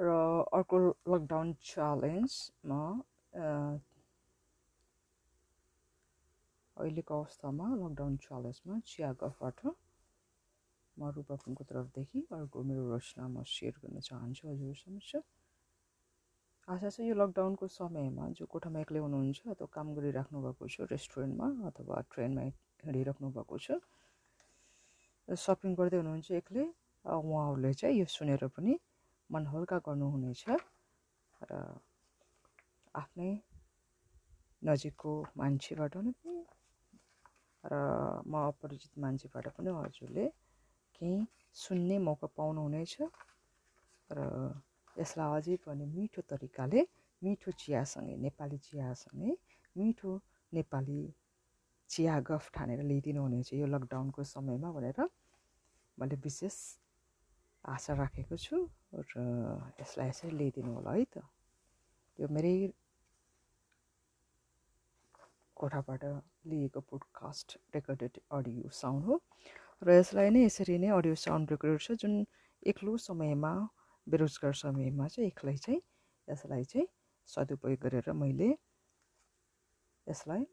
र अर्को लकडाउन च्यालेन्जमा अहिलेको अवस्थामा लकडाउन च्यालेन्जमा चिया गफबाट म रूपाकुङको तर्फदेखि अर्को मेरो रचना म सेयर गर्न चाहन्छु। हजुर समक्ष आशा छ यो लकडाउनको समयमा जो कोठामा एक्लै हुनुहुन्छ अथवा काम गरिराख्नु भएको छ रेस्टुरेन्टमा अथवा ट्रेनमा हिँडिराख्नु भएको छ। सपिङ गर्दै हुनुहुन्छ एक्लै उहाँहरूले चाहिँ यो सुनेर पनि मन हल्का गर्नुहुनेछ र आफ्नै नजिकको मान्छेबाट पनि र म अपरिचित मान्छेबाट पनि हजुरले केही सुन्ने मौका पाउनुहुनेछ र यसलाई अझै पनि मिठो तरिकाले मिठो चियासँगै नेपाली चियासँगै मिठो नेपाली चिया गफ ठानेर ल्याइदिनु हुनेछ यो लकडाउनको समयमा भनेर मैले विशेष आशा राखेको छु र यसलाई यसरी ल्याइदिनु होला है त। यो मेरै कोठाबाट लिएको पोडकास्ट रेकर्डेड अडियो साउन्ड हो र यसलाई नै यसरी नै अडियो साउन्ड रेकर्डेड छ जुन एक्लो समयमा बेरोजगार समयमा चाहिँ एक्लै चाहिँ यसलाई चाहिँ सदुपयोग गरेर मैले यसलाई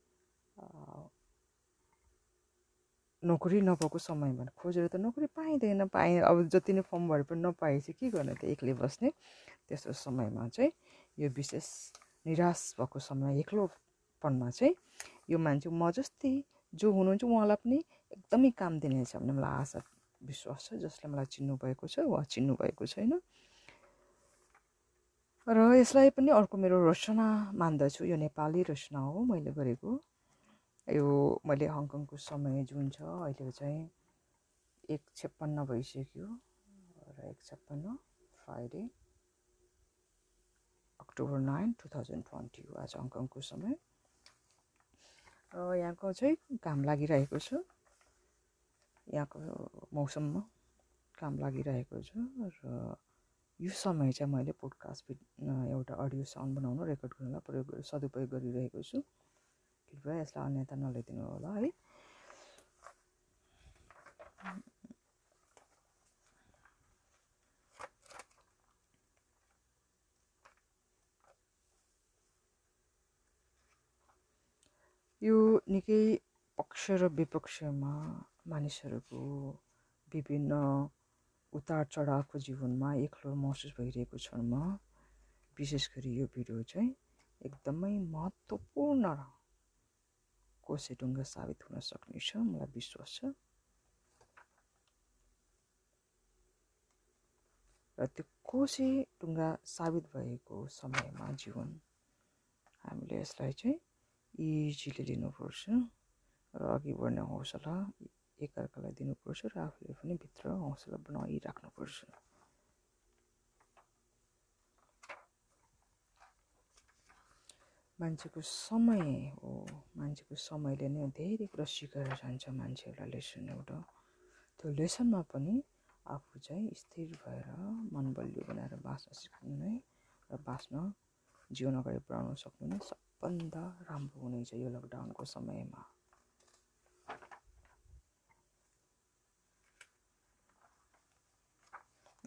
नोकरी नपाएको समयमा खोजेर त नोकरी पाइँदैन पाएँ अब जति नै फर्म भरे पनि नपाए चाहिँ के गर्ने त एक्लै बस्ने? त्यस्तो समयमा चाहिँ यो विशेष निराश भएको समय एक्लोपनमा चाहिँ यो मान्छे म जस्तै जो हुनुहुन्छ उहाँलाई पनि एकदमै काम दिनेछ भन्ने मलाई आशा विश्वास छ जसले मलाई चिन्नु भएको छ वा चिन्नु भएको छैन। र यसलाई पनि अर्को मेरो रचना मान्दछु यो नेपाली रचना हो मैले गरेको। यो मैले हङकङको समय जुन छ अहिले चाहिँ एक छप्पन्न भइसक्यो र एक छप्पन्न Friday October nine two thousand twenty हो आज हङकङको समय। र यहाँको चाहिँ काम लागिरहेको छ यहाँको मौसममा काम लागिरहेको छ र यो समय चाहिँ मैले पोडकास्ट एउटा अडियो साउन्ड बनाउनु रेकर्ड गर्नलाई प्रयोग सदुपयोग गरिरहेको छु। कृपया यसलाई अन्यथा नलिदिनु होला है यो निकै पक्ष र विपक्षमा मानिसहरूको विभिन्न उतार चढावको जीवनमा एक्लो महसुस भइरहेको क्षणमा विशेष गरी यो भिडियो चाहिँ एकदमै महत्त्वपूर्ण कोसे ढुङ्गा साबित हुन सक्ने छ मलाई विश्वास छ। र त्यो कोसे ढुङ्गा साबित भएको समयमा जीवन हामीले यसलाई चाहिँ इजिली लिनुपर्छ र अघि बढ्ने हौसला एकअर्कालाई दिनुपर्छ र आफूले पनि भित्र हौसला बनाइराख्नुपर्छ। मान्छेको समय हो। मान्छेको समयले नै धेरै कुरा सिकाएर जान्छ मान्छेहरूलाई लेसन एउटा। त्यो लेसनमा पनि आफू चाहिँ स्थिर भएर मन बलियो बनाएर बाँच्न सिक्नु नै र बाँच्न जीवन अगाडि बढाउन सक्नु नै सबभन्दा राम्रो हुनेछ यो लकडाउनको समयमा।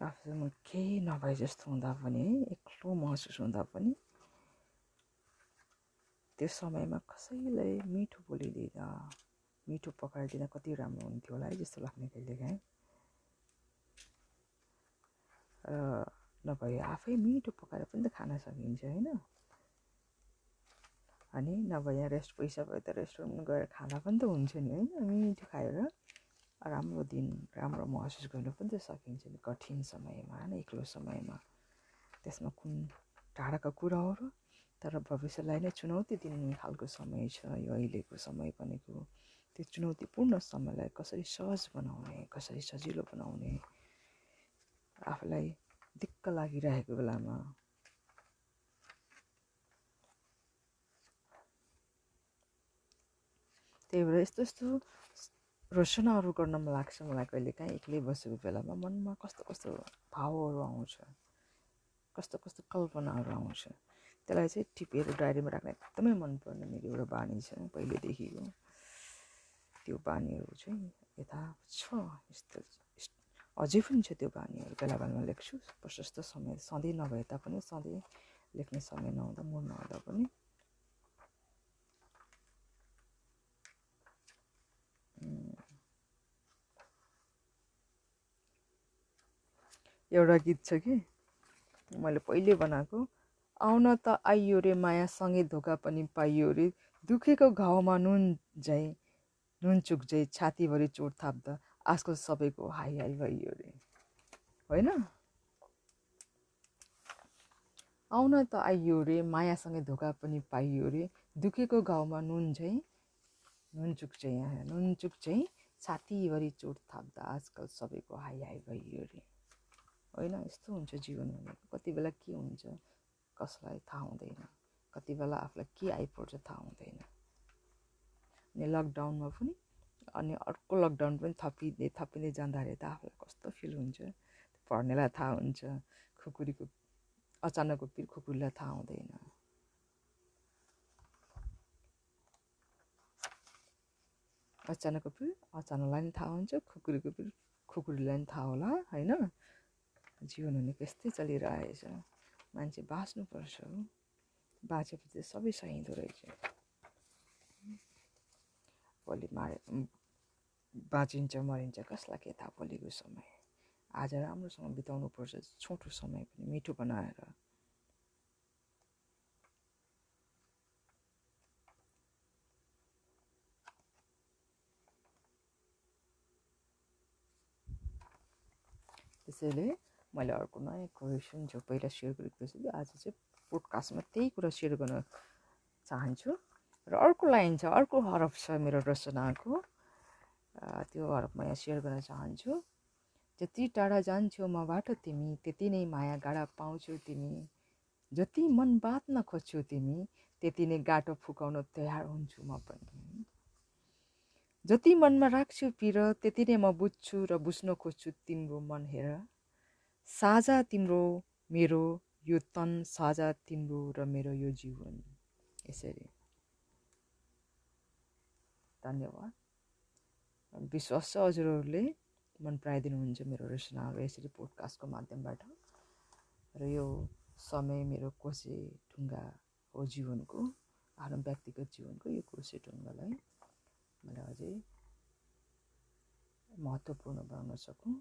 आफूसँग केही नभए जस्तो हुँदा पनि एक्लो महसुस हुँदा पनि त्यो समयमा कसैलाई मिठो बोलिदिँदा मिठो पकाइदिँदा कति राम्रो हुन्थ्यो होला है जस्तो लाग्ने कहिलेकाहीँ र नभए आफै मिठो पकाएर पनि त खान सकिन्छ होइन। अनि नभए यहाँ रेस्ट पैसा भए त रेस्टुरेन्ट गएर खाना पनि त हुन्छ नि होइन मिठो खाएर राम्रो दिन राम्रो महसुस गर्नु पनि त सकिन्छ नि कठिन समयमा होइन एक्लो समयमा। त्यसमा कुन टाढाका कुराहरू तर भविष्यलाई नै चुनौती दिने खालको समय छ यो अहिलेको समय भनेको। त्यो चुनौतीपूर्ण समयलाई कसरी सहज बनाउने कसरी सजिलो बनाउने आफूलाई दिक्क लागिरहेको बेलामा। त्यही भएर यस्तो यस्तो रचनाहरू गर्न मन लाग्छ मलाई कहिले काहीँ एक्लै बसेको बेलामा मनमा कस्तो कस्तो भावहरू आउँछ कस्तो कस्तो कल्पनाहरू आउँछ। त्यसलाई चाहिँ टिपेर डायरीमा राख्न एकदमै मनपर्ने मेरो एउटा बानी छ पहिलेदेखिको त्यो बानीहरू चाहिँ यथा छ यस्तो अझै पनि छ त्यो बानीहरू। बेला बेलामा लेख्छु प्रशस्त समय सधैँ नभए तापनि सधैँ लेख्ने समय नहुँदा मुड नहुँदा पनि। एउटा गीत छ कि? मैले पहिले बनाएको आउन त आइयो रे मायासँगै धोका पनि पाइयो रे। दुखेको घाउमा नुन झै नुन चुक झै छातीभरि चोट थाप्दा आजकल सबैको हाई हाई भइयो रे। होइन? आउन त आइयो रे मायासँगै धोका पनि पाइयो रे। दुखेको घाउमा नुन झै नुन चुक यहाँ नुन चुक चाहिँ छातीभरि चोट थाप्दा आजकल सबैको हाई हाई भइयो रे। होइन यस्तो हुन्छ जीवन भनेको कति बेला के हुन्छ? कसलाई थाहा हुँदैन कति बेला आफूलाई के आइपर्छ थाहा हुँदैन अनि लकडाउनमा पनि अनि अर्को लकडाउन पनि थपिँदै थपिँदै जाँदाखेरि त आफूलाई कस्तो फिल हुन्छ पढ्नेलाई थाहा हुन्छ खुकुरीको अचानकको पिर खुकुरीलाई थाहा हुँदैन अचानकको पिर अचानकलाई पनि थाहा हुन्छ खुकुरीको पिर खुकुरीलाई पनि थाहा होला होइन जीवन भनेको यस्तै चलिरहेछ मान्छे बाँच्नुपर्छ बाँचेपछि सबै सहिँदो रहेछ। भोलि मारे बाँचिन्छ मरिन्छ कसलाई के थाहा भोलिको समय। आज राम्रोसँग बिताउनु पर्छ छोटो समय पनि मिठो बनाएर। त्यसैले मैले अर्को नयाँ क्वेसन जो पहिला सेयर गरेको छु आज चाहिँ पोडकास्टमा त्यही कुरा सेयर गर्न चाहन्छु र अर्को लाइन छ अर्को हरफ छ मेरो रचनाको त्यो हरफ म यहाँ सेयर गर्न चाहन्छु जति टाढा जान्छौ मबाट तिमी त्यति नै माया गाडा पाउँछौ तिमी जति मन बाँच्न खोज्छौ तिमी त्यति नै गाटो फुकाउन तयार हुन्छु म पनि जति मनमा राख्छु पिर त्यति नै म बुझ्छु र बुझ्न खोज्छु तिम्रो मन हेर साझा तिम्रो मेरो यो तन साझा तिम्रो र मेरो यो जीवन। यसरी। धन्यवाद। विश्वास छ हजुरहरूले मन पराइदिनुहुन्छ मेरो रचनाहरू यसरी पोडकास्टको माध्यमबाट। र यो समय मेरो कोसे ढुङ्गा हो जीवनको आफ्नो व्यक्तिगत जीवनको यो कोसे ढुङ्गालाई। मैले अझै महत्त्वपूर्ण बनाउन सकौँ।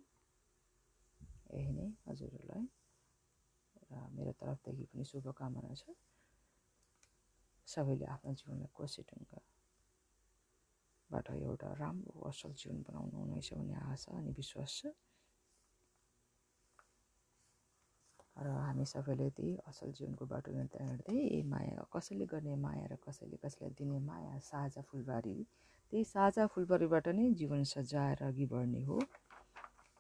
यही नै हजुरहरूलाई। र मेरो तर्फदेखि पनि शुभकामना छ। सबैले आफ्नो जीवनलाई कोसे ढुङ्गाबाट एउटा राम्रो असल जीवन बनाउनु हुनेछ भन्ने आशा अनि विश्वास छ। र हामी सबैले त्यही असल जीवनको बाटो हिँड्दा हिँड्दै माया कसैले गर्ने माया र कसैले कसैलाई दिने माया साझा फुलबारी त्यही साझा फुलबारीबाट नै जीवन सजाएर अघि बढ्ने हो।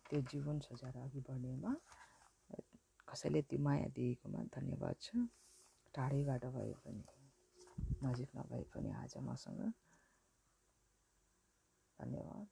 त्यो जीवन सजाएर अघि बढ्नेमा। कसैले त्यो माया दिएकोमा धन्यवाद छ। टाढैबाट भए पनि नजिक नभए पनि आज मसँग धन्यवाद।